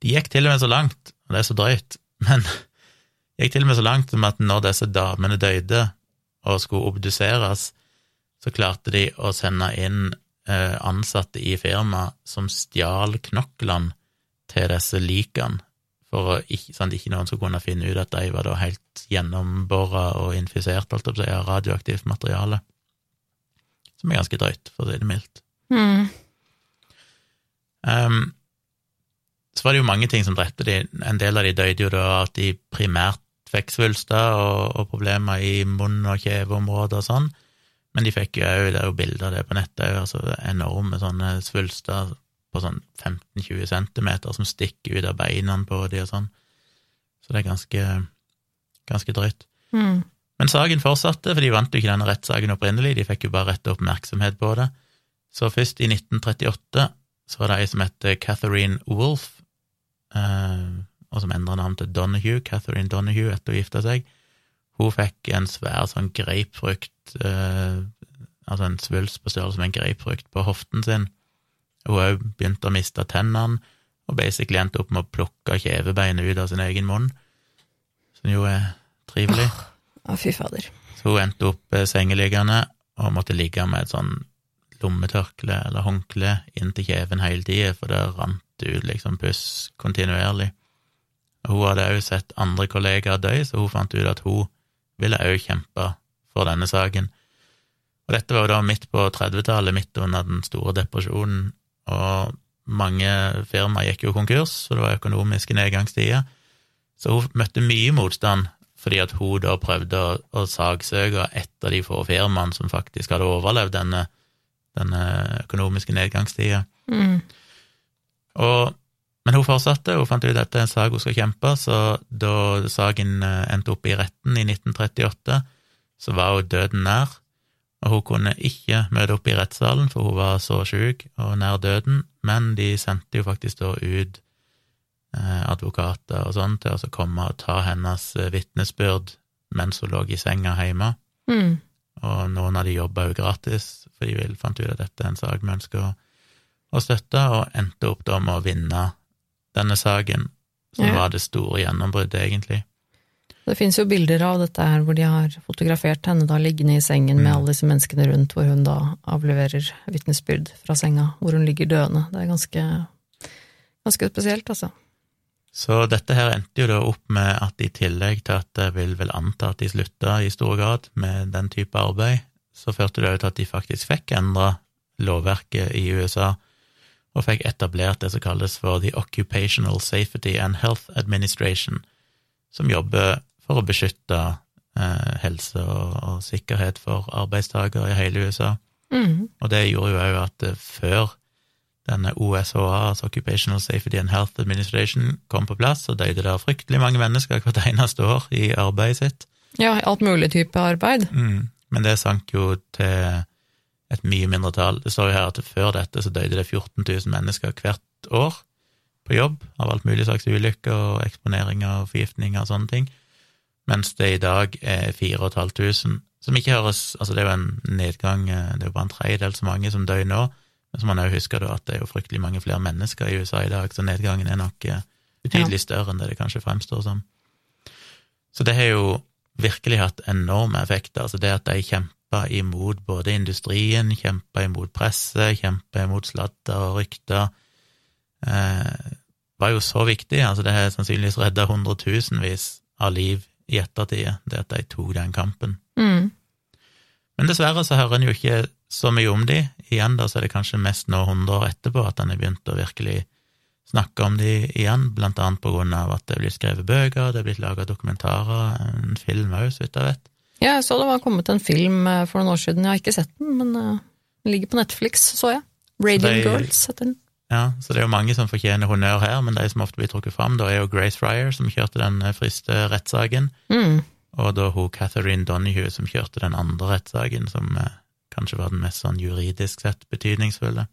De gikk til og med så langt, og det er så drøyt, men gikk til og med så langt som at når disse damene døde og skulle obduseres, så klarte de å sende inn eh, ansatte i firmaet som stjal knoklene til disse likene, for ikke, sånn at ikke noen skulle kunne finne ut at de var da helt gjennombora og infisert, alt på av radioaktivt materiale. Som er ganske drøyt, for å si det mildt. Mm. Um, så var det jo mange ting som drepte de. En del av de døde jo da at de primært fikk svulster og, og, problemer i munn- og kjeveområdet og sånn, men de fikk jo òg, det er jo bilder av det på nettet altså enorme sånne svulster på sånn 15-20 centimeter som stikker ut av beina på de og sånn. Så det er ganske, ganske drøyt. Mm. Men saken fortsatte, for de vant jo ikke denne rettssaken opprinnelig, de fikk jo bare rett oppmerksomhet på det. Så først i 1938 så var det ei som het Catherine Wolff, eh, og som endra navn til Donahue, Catherine Donahue, etter å gifte seg. Hun fikk en svær sånn grapefrukt, eh, altså en svulst på størrelse med en grapefrukt, på hoften sin. Hun òg begynte å miste tennene, og basically endte opp med å plukke kjevebeinet ut av sin egen munn, som jo er trivelig. Å, fy fader. Så hun endte opp eh, sengeliggende og måtte ligge med et sånn lommetørkle eller håndkle inntil kjeven hele tida, for det rant ut liksom puss kontinuerlig. Og hun hadde òg sett andre kollegaer dø, så hun fant ut at hun ville òg kjempe for denne saken. Og dette var jo da midt på 30-tallet, midt under den store depresjonen, og mange firmaer gikk jo konkurs, så det var økonomiske nedgangstider. Så hun møtte mye motstand fordi at hun da prøvde å, å saksøke et av de få firmaene som faktisk hadde overlevd denne denne økonomiske nedgangstida. Mm. Og, men hun fortsatte, hun fant ut at dette er en sak hun skal kjempe, så da saken eh, endte opp i retten i 1938, så var hun døden nær, og hun kunne ikke møte opp i rettssalen, for hun var så syk og nær døden, men de sendte jo faktisk da ut eh, advokater og sånn til å komme og ta hennes eh, vitnesbyrd mens hun lå i senga hjemme, Mm. og noen av de jobba jo gratis, for de vil- fant ut at dette er en sak vi ønsker å, å støtte, og endte opp da med å vinne denne saken, som Ja. var det store gjennombruddet, egentlig. Det finnes jo bilder av dette her hvor de har fotografert henne da liggende i sengen med Mm. alle disse menneskene rundt, hvor hun da avleverer vitnesbyrd fra senga, hvor hun ligger døende. Det er ganske, ganske spesielt, altså. Så dette her endte jo da opp med at i tillegg til at jeg vil vel anta at de slutta i stor grad med den type arbeid, så førte det jo til at de faktisk fikk endra lovverket i USA, og fikk etablert det som kalles for The Occupational Safety and Health Administration, som jobber for å beskytte eh, helse og, og sikkerhet for arbeidstakere i hele USA. Mm. Og det gjorde jo òg at eh, før denne OSHA, altså Occupational Safety and Health Administration, kom på plass, så døde det fryktelig mange mennesker hvert eneste år i arbeidet sitt. Ja, alt mulig type arbeid. Mm. Men det sank jo til et mye mindre tall. Det står jo her at før dette så døde det 14 000 mennesker hvert år på jobb av alt mulig slags ulykker og eksponeringer og forgiftninger og sånne ting, mens det i dag er 4500, som ikke høres Altså, det er jo en nedgang, eh, det er jo bare en tredjedel så mange som dør nå, men så må man jo huske at det er jo fryktelig mange flere mennesker i USA i dag, så nedgangen er nok eh, betydelig større enn det det kanskje fremstår som. Så det har jo virkelig hatt enorme effekter. Altså det at de kjempa imot både industrien, kjempa imot presse, kjempa imot sladder og rykter, eh, var jo så viktig. Altså det har sannsynligvis redda hundretusenvis av liv i ettertid, det at de tok den kampen. Mm. Men dessverre så hører en jo ikke så mye om de. Igjen da så er det kanskje mest nå hundre år etterpå at en har begynt å virkelig snakke om de igjen, blant annet på grunn av at det blitt skrevet bøker, det er blitt laga dokumentarer, en film òg, så vidt jeg vet. Ja, jeg så det var kommet en film eh, for noen år siden, jeg har ikke sett den, men eh, den ligger på Netflix, så jeg. Radiant Girls heter den. Ja, så det er jo mange som fortjener honnør her, men de som ofte blir trukket fram, da er jo Grace Fryer, som kjørte den eh, friste rettssaken, Mm. og da hun Catherine Donahue, som kjørte den andre rettssaken, som eh, kanskje var den mest sånn juridisk sett betydningsfulle.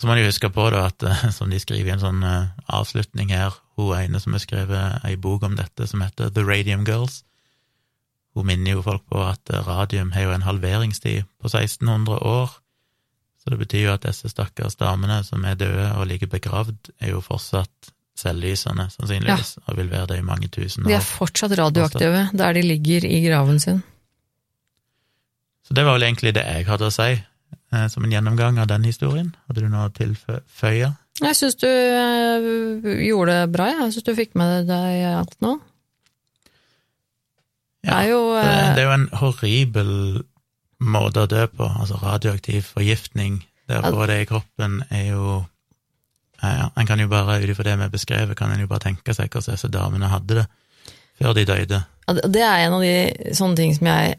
Så må man jo huske på, da, at eh, som de skriver i en sånn eh, avslutning her, hun ene som har skrevet ei bok om dette, som heter The Radium Girls, hun minner jo folk på at radium har jo en halveringstid på 1600 år, så det betyr jo at disse stakkars damene som er døde og ligger begravd, er jo fortsatt selvlysende, sannsynligvis, og vil være det i mange tusen år. De er fortsatt radioaktive der de ligger i graven sin. Så det var vel egentlig det jeg hadde å si, eh, som en gjennomgang av den historien. Hadde du noe å tilføye? Jeg syns du eh, gjorde det bra, jeg. jeg syns du fikk med deg alt nå. Det er jo Det, eh, det er jo en horribel måte å dø på, altså radioaktiv forgiftning. Det å få det i kroppen er jo ja, En kan jo bare, ut ifra det vi beskrevet, kan en jo bare tenke seg hvordan disse damene hadde det før de døde. Det- Det er en av de sånne ting som jeg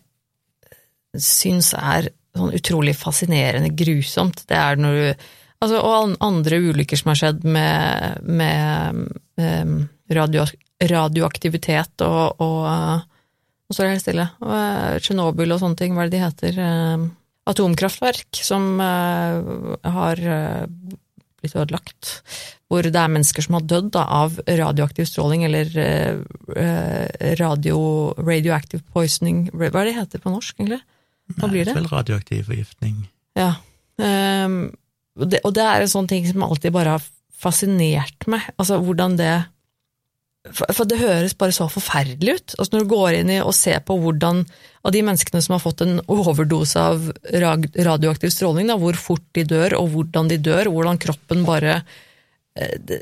syns er sånn utrolig fascinerende grusomt. Det er når du Altså, og andre ulykker som har skjedd med, med um, radio, radioaktivitet og, og eh, Nå står det helt stille. Og, eh, Tsjernobyl og sånne ting, hva er det de heter? Atomkraftverk som eh, har eh, blitt ødelagt. Hvor det er mennesker som har dødd da, av radioaktiv stråling, eller eh, eh, radio, radioactive poisoning Hva er det det heter på norsk, egentlig? Hva blir det? Vel radioaktiv forgiftning. Ja. Ehm, og, det, og det er en sånn ting som alltid bare har fascinert meg. Altså hvordan det for, det høres bare så forferdelig ut. Altså Når du går inn i og ser på hvordan av de menneskene som har fått en overdose av radioaktiv stråling, da, hvor fort de dør, og hvordan de dør, hvordan kroppen bare eh, det,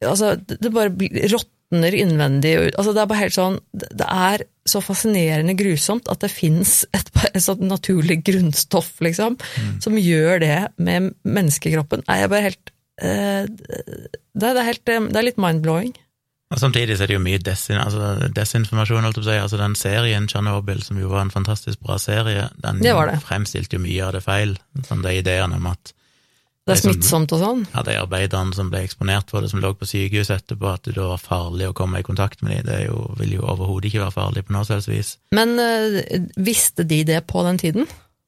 Altså, det bare råtner innvendig. Altså, det er bare helt sånn Det er så fascinerende grusomt at det fins et, et sånt naturlig grunnstoff, liksom, som gjør det med menneskekroppen. Nei, jeg bare helt eh, det, er- det, helt, eh, det er litt mind-blowing. Og Samtidig så er det jo mye desin, altså desinformasjon, holdt jeg på å si. Altså den serien Tsjernobyl, som jo var en fantastisk bra serie, den Det det. fremstilte jo mye av det feil. Sånn de ideene om at Det er smittsomt og sånn. Ja, de arbeiderne som ble eksponert for det, som lå på sykehus etterpå, at det da var farlig å komme i kontakt med dem, det jo, vil jo overhodet ikke være farlig på noe som vis. Men øh, visste de det på den tiden?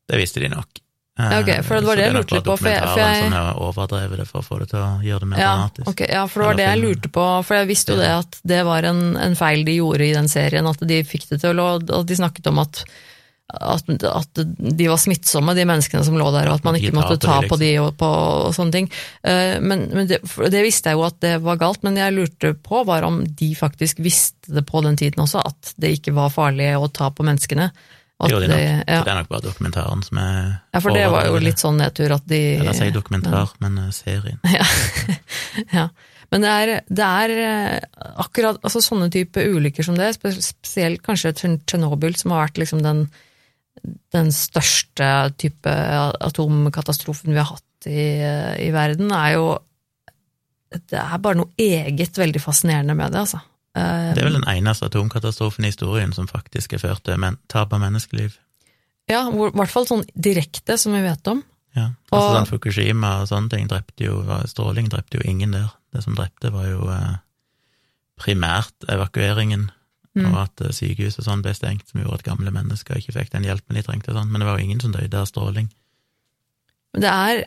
Det visste de nok. Ja, ok, for det var det jeg lurte på, for jeg- for jeg- som har overdrevet det for å få det til å gjøre det mer Ja, dramatisk. Okay, ja, for det var det jeg lurte på, for jeg visste jo det at det var en, en feil de gjorde i den serien, at de fikk det til, å- at de snakket om at, at, at de var smittsomme, de menneskene som lå der, og at man Ikke måtte ta på de, de og, på, og sånne ting. Eh, Men, men det, det visste jeg jo at det var galt, men jeg lurte på var om de faktisk visste det på den tiden også, at det ikke var farlig å ta på menneskene. At det- ja. det er nok bare dokumentaren som er ja, for det var jo litt sånn nedtur at de Eller sier dokumentar, men eh, serien. ja. ja. Men det er, det er eh, akkurat altså sånne type ulykker som det, spesielt kanskje Tsj- Tsjernobyl, som har vært liksom den, den største type atomkatastrofen vi har hatt i, i verden, er jo Det er bare noe eget veldig fascinerende med det, altså. Eh, Det er vel den eneste atomkatastrofen i historien som faktisk er ført til tap av menneskeliv. Ja, i hvert fall sånn direkte, som vi vet om. Ja, altså Og- sånn Fukushima og sånne ting drepte jo, stråling drepte jo ingen der. Det som drepte var jo eh, primært evakueringen, Mm. og at eh, sykehus og sånn ble stengt, som gjorde at gamle mennesker ikke fikk den hjelpen de trengte og sånn, men det var jo ingen som døde av stråling. Men det er,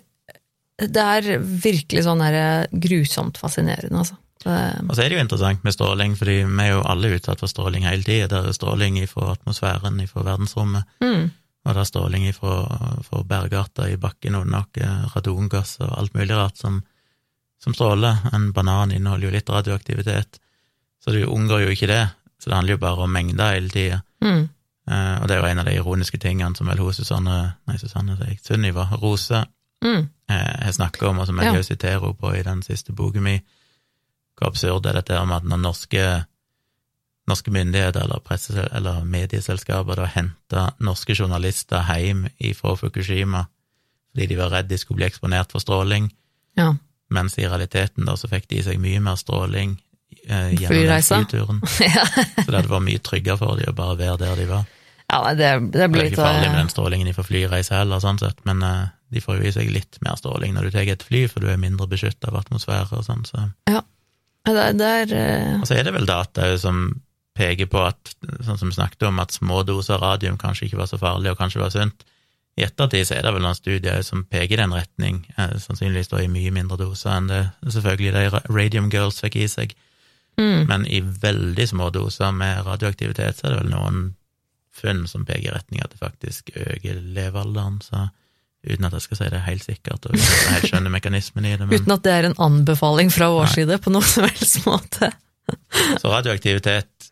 det er virkelig sånn der grusomt fascinerende, altså. Det, Og så er det jo interessant med stråling, fordi vi er jo alle utsatt for stråling hele tida. Det er stråling fra atmosfæren, fra verdensrommet, mm. og det er stråling fra bergarter i bakken under oss, radongass og alt mulig rart som, som stråler. En banan inneholder jo litt radioaktivitet, så du unngår jo ikke det. Så det handler jo bare om mengder hele tida. Mm. Uh, og det er jo en av de ironiske tingene som vel hun Susanne Nei, Susanne, sier Sunniva Rose Mm. uh, har snakka om, og som jeg Ja. siterer henne på i den siste boka mi. Hvor absurd er dette her med at når norske, norske myndigheter eller, presse, eller medieselskaper da henta norske journalister hjem fra Fukushima fordi de var redd de skulle bli eksponert for stråling, Ja. mens i realiteten da så fikk de i seg mye mer stråling eh, gjennom den flyturen. ja, Så det var mye tryggere for dem å bare være der de var. nei, det, det Det er ikke farlig med eh, den strålingen de får flyreise heller, sånn sett, men eh, de får jo i seg litt mer stråling når du tar et fly, for du er mindre beskytta av atmosfære og sånn, så Det, det er eh, Og så er det vel data som peker på at, sånn som vi snakket om, at små doser radium kanskje ikke var så farlig og kanskje var sunt. I ettertid så er det vel noen studier som peker i den retning, eh, sannsynligvis da i mye mindre doser enn det selvfølgelig de Radium Girls fikk i seg, mm. men i veldig små doser med radioaktivitet så er det vel noen funn som peker i retning at det faktisk øker levealderen, så uten at jeg skal si det helt sikkert, og uten at jeg helt skjønner mekanismen i det, men Uten at det er en anbefaling fra vår Nei. side på noen som helst måte. Så radioaktivitet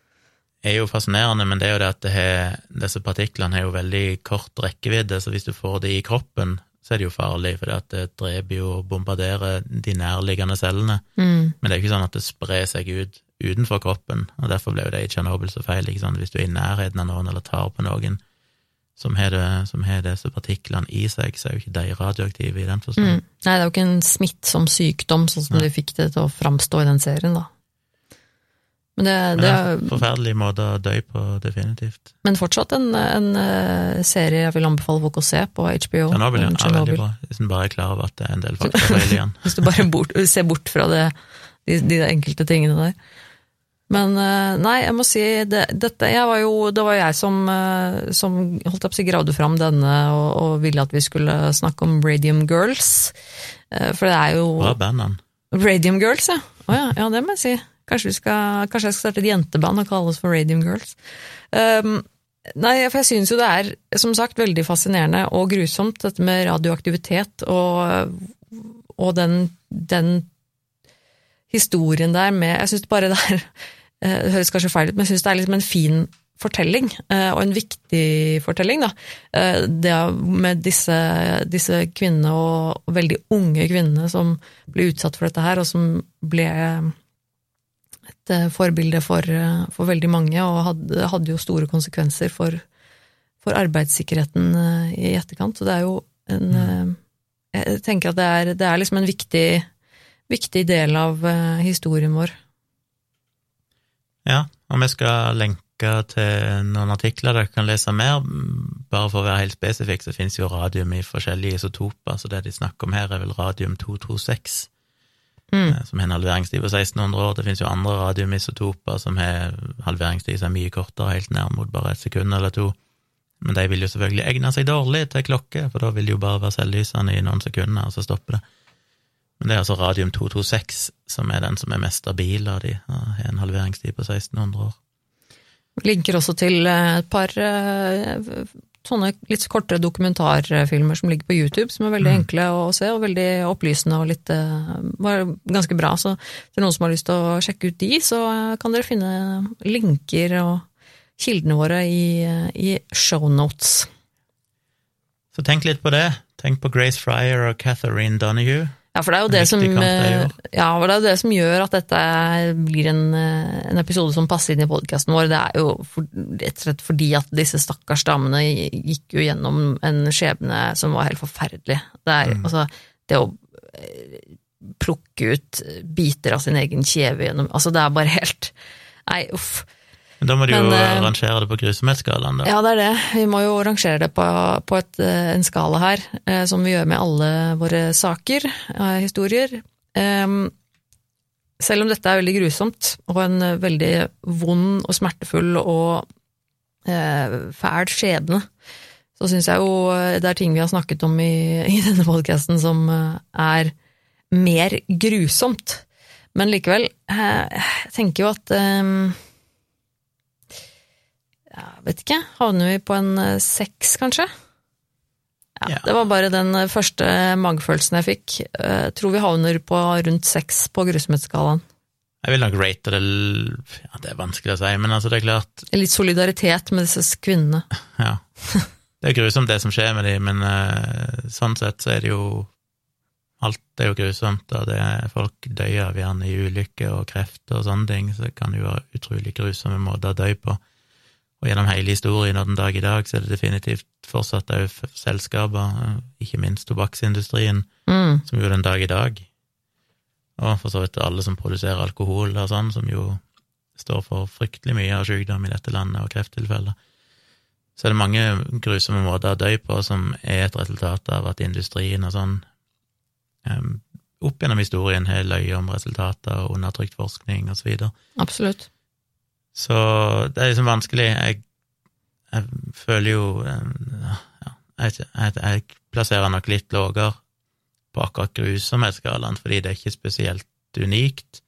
er jo fascinerende, men det er jo det at det har, disse partiklene har jo veldig kort rekkevidde, så hvis du får det i kroppen, så er det jo farlig, for det dreper jo og bombarderer de nærliggende cellene. Mm. Men det er jo ikke sånn at det sprer seg ut utenfor kroppen, og derfor ble jo det i Tsjernobyl så feil. Hvis du er i nærheten av noen eller tar på noen som har, disse partiklene i seg, så er jo ikke de radioaktive i den Mm. Nei, det er jo ikke en smittsom sykdom, sånn som Nei. de fikk det til å framstå i den serien, da. Men, det, det er, en forferdelig måte å dø på, definitivt. men fortsatt en, en eh, serie jeg vil anbefale folk å se på HBO. Tsjernobyl ja, blir er veldig bra, hvis en bare er klar over at det er en del igjen. Hvis du bare bort, ser bort fra det, de, de enkelte tingene der. Men eh, nei, jeg må si det, dette, jeg var jo, Det var jeg som, eh, som holdt opp, gravde fram denne og, og ville at vi skulle snakke om Radium Girls. Eh, For det er jo Hva er bandet? Radium Girls, ja. Å ja, ja, det må jeg si. Kanskje, vi skal, kanskje jeg skal starte et jenteband og kalle oss for Radium Girls. Um, nei, for jeg syns jo det er, som sagt, veldig fascinerende og grusomt, dette med radioaktivitet og, og den, den historien der med Jeg syns bare det er eh, Det høres kanskje feil ut, men jeg syns det er liksom en fin fortelling, eh, og en viktig fortelling, da. Eh, Det med disse, disse kvinnene, og veldig unge kvinnene, som ble utsatt for dette her, og som ble et forbilde for, for veldig mange, og hadde, hadde jo store konsekvenser for, for arbeidssikkerheten i etterkant. Så det er jo en eh, Jeg tenker at det er, det er liksom en viktig, viktig del av eh, historien vår. Ja, og vi skal lenke til noen artikler dere kan lese mer. Bare for å være helt spesifikk, så finnes jo radium i forskjellige isotoper, så det de snakker om her, er vel radium 226, Mm. eh, som har en halveringstid på 1600 år. Det finnes jo andre radiumisotoper som har halveringstid som er mye kortere, helt ned mot bare et sekund eller to. Men de vil jo selvfølgelig egne seg dårlig til klokke, for da vil de jo bare være selvlysende i noen sekunder, og så stopper det. Men det er altså radium 226 som er den som er mest stabil av de, har en halveringstid på 1600 år. Linker også til eh, et par eh, sånne litt kortere dokumentarfilmer som ligger på YouTube, som er veldig Mm. enkle å se, og veldig opplysende og litt eh, var ganske bra. Så til noen som har lyst til å sjekke ut de, så kan dere finne linker og kildene våre i, i shownotes. Så tenk litt på det. Tenk på Grace Fryer og Catherine Donahue. Ja, for det er jo det som eh. Ja, det er jo det som gjør at dette blir en, eh, en episode som passer inn i podkasten vår. Det er jo for, rett og slett fordi at disse stakkars damene gikk jo gjennom en skjebne som var helt forferdelig. Det er Mm. altså det å eh, plukke ut biter av sin egen kjeve gjennom Altså, det er bare helt Nei, uff. Da må du Men, jo eh, rangere det på grusomhetsskalaen, da. Ja, det er det. Vi må jo rangere det på, på et, eh, en skala her, eh, som vi gjør med alle våre saker, historier. Em, selv om dette er veldig grusomt, og en veldig vond og smertefull og eh, fæl skjebne, så syns jeg jo det er ting vi har snakket om i, i denne podkasten som er mer grusomt. Men likevel, jeg tenker jo at jeg vet ikke, havner vi på en eh, seks, kanskje? Ja, Ja. Det var bare den eh, første magefølelsen jeg fikk. Jeg tror vi havner på rundt seks på grusomhetsskalaen. Jeg vil nok rate det ja, Det er vanskelig å si, men altså, det er klart Litt solidaritet med disse kvinnene. Ja. Det er grusomt, det som skjer med dem, men uh, sånn sett så er det jo Alt er jo grusomt, og det er folk dør av gjerne i ulykker og krefter og sånne ting, så det kan jo være utrolig grusomme måter å dø på. Og gjennom hele historien og den dag i dag så er det definitivt fortsatt òg selskaper, eh, ikke minst tobakksindustrien, Mm. som jo den dag i dag, og for så vidt alle som produserer alkohol og sånn, som jo står for fryktelig mye av sykdom i dette landet og krefttilfeller. Så er det mange grusomme måter å dø på som er et resultat av at industrien og sånn em, opp gjennom historien har løyet om resultater og undertrykt forskning videre. Absolutt. Så det er liksom vanskelig. Jeg, jeg føler jo ja, jeg, jeg, jeg plasserer nok litt lavere på akkurat grusomhetsskalaen, fordi det er ikke spesielt unikt.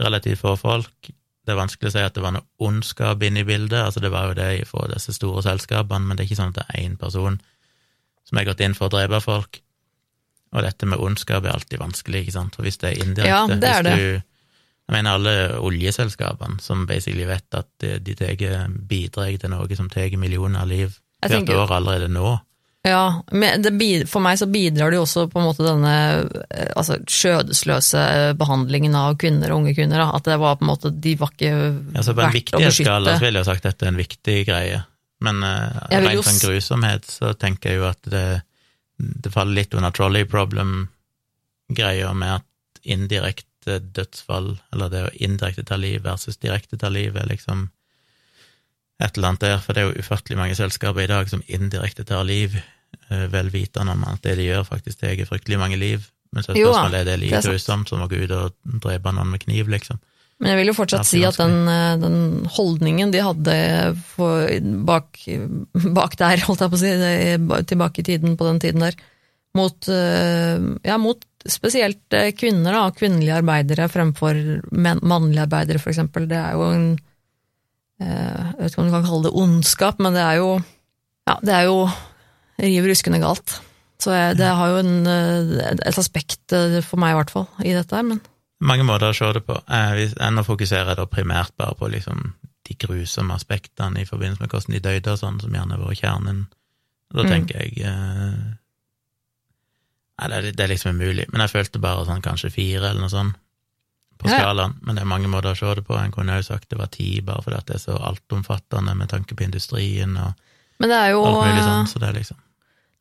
Relativt få folk. Det er vanskelig å si at det var noe ondskap inne i bildet. Altså, det var jo det for disse store selskapene, men det er ikke sånn at det er én person som har gått inn for å drepe folk. Og dette med ondskap er alltid vanskelig, ikke sant, for hvis det er indirekte Ja, det er hvis det. Du, jeg mener alle oljeselskapene som basically vet at de, de tar- bidrar til noe som tar millioner av liv hvert tenker- år allerede nå. Ja, men det, for meg så bidrar det jo også på en måte denne eh, altså, skjødesløse behandlingen av kvinner og unge kvinner. Da. At det var på en måte, de var ikke Altså På en verdt å beskytte. Skala, så ville jeg sagt at dette er en viktig greie, men uh, vil jo rent sånn grusomhet så tenker jeg jo at det, det faller litt under trolley problem-greia med at indirekte dødsfall, eller det å indirekte ta liv versus direkte ta liv, er liksom et eller annet der, for det er jo ufattelig mange selskaper i dag som indirekte tar liv, eh, vel vitende om at det de gjør, faktisk tar fryktelig mange liv. Men så er Jo spørsmålet er det like grusomt som å gå ut og drepe noen med kniv, liksom. Men jeg vil jo fortsatt si at den, eh, den holdningen de hadde for, bak, bak der, holdt jeg på å si, tilbake i tiden, på den tiden der, mot, eh, ja, mot spesielt eh, kvinner, og kvinnelige arbeidere fremfor mannlige arbeidere, for eksempel, det er jo en eh, Jeg vet ikke om du kan kalle det ondskap, men det er jo Ja, det er jo riv ruskende galt. Så jeg, det har jo en, eh, et aspekt, for meg i hvert fall, i dette her, men mange måter å se det på. Nå fokuserer jeg da primært bare på liksom de grusomme aspektene i forbindelse med hvordan de døde og sånn, som gjerne har vært kjernen. Da Mm. tenker jeg eh, Nei, det er, liksom umulig. Men jeg følte bare sånn kanskje fire, eller noe sånt, på skalaen. Men det er mange måter å se det på. En kunne jo sagt det var ti, bare fordi at det er så altomfattende med tanke på industrien og Men det jo alt mulig eh, sånn. Så det er liksom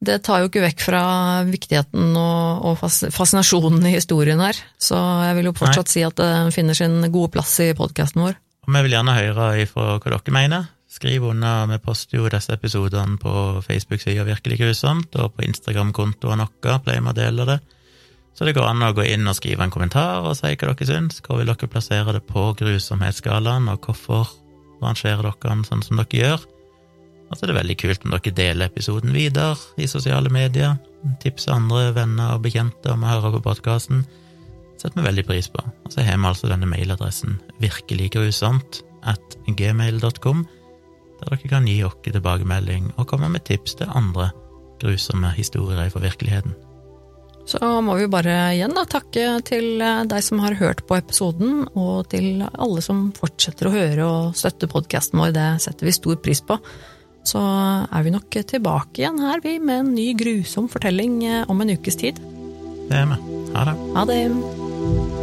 Det tar jo ikke vekk fra viktigheten og, fascinasjonen i historien her, så jeg vil jo fortsatt si at det finner sin gode plass i podkasten vår. Og vi vil gjerne høre ifra hva dere mener. Skriv unna, vi poster jo disse episodene på Facebook-sida Virkelig grusomt, og på Instagram-kontoen vår pleier vi å dele det. Så det går an å gå inn og skrive en kommentar og si hva dere syns. Hvor vil dere plassere det på grusomhetsskalaen, og hvorfor rangerer dere den sånn som dere gjør? Og så er det veldig kult om dere deler episoden videre i sosiale medier. Tips andre venner og bekjente om å høre på podkasten. setter vi veldig pris på. Og så har vi altså denne mailadressen virkeliggrusomt at gmail.com, der dere kan gi oss tilbakemelding og komme med tips til andre grusomme historier fra virkeligheten. Så må vi bare igjen da takke til deg som har hørt på episoden, og til alle som fortsetter å høre og støtte podkasten vår. Det setter vi stor pris på. Så er vi nok tilbake igjen her, vi, med en ny grusom fortelling om en ukes tid. Det er vi. Ha det. Ha det.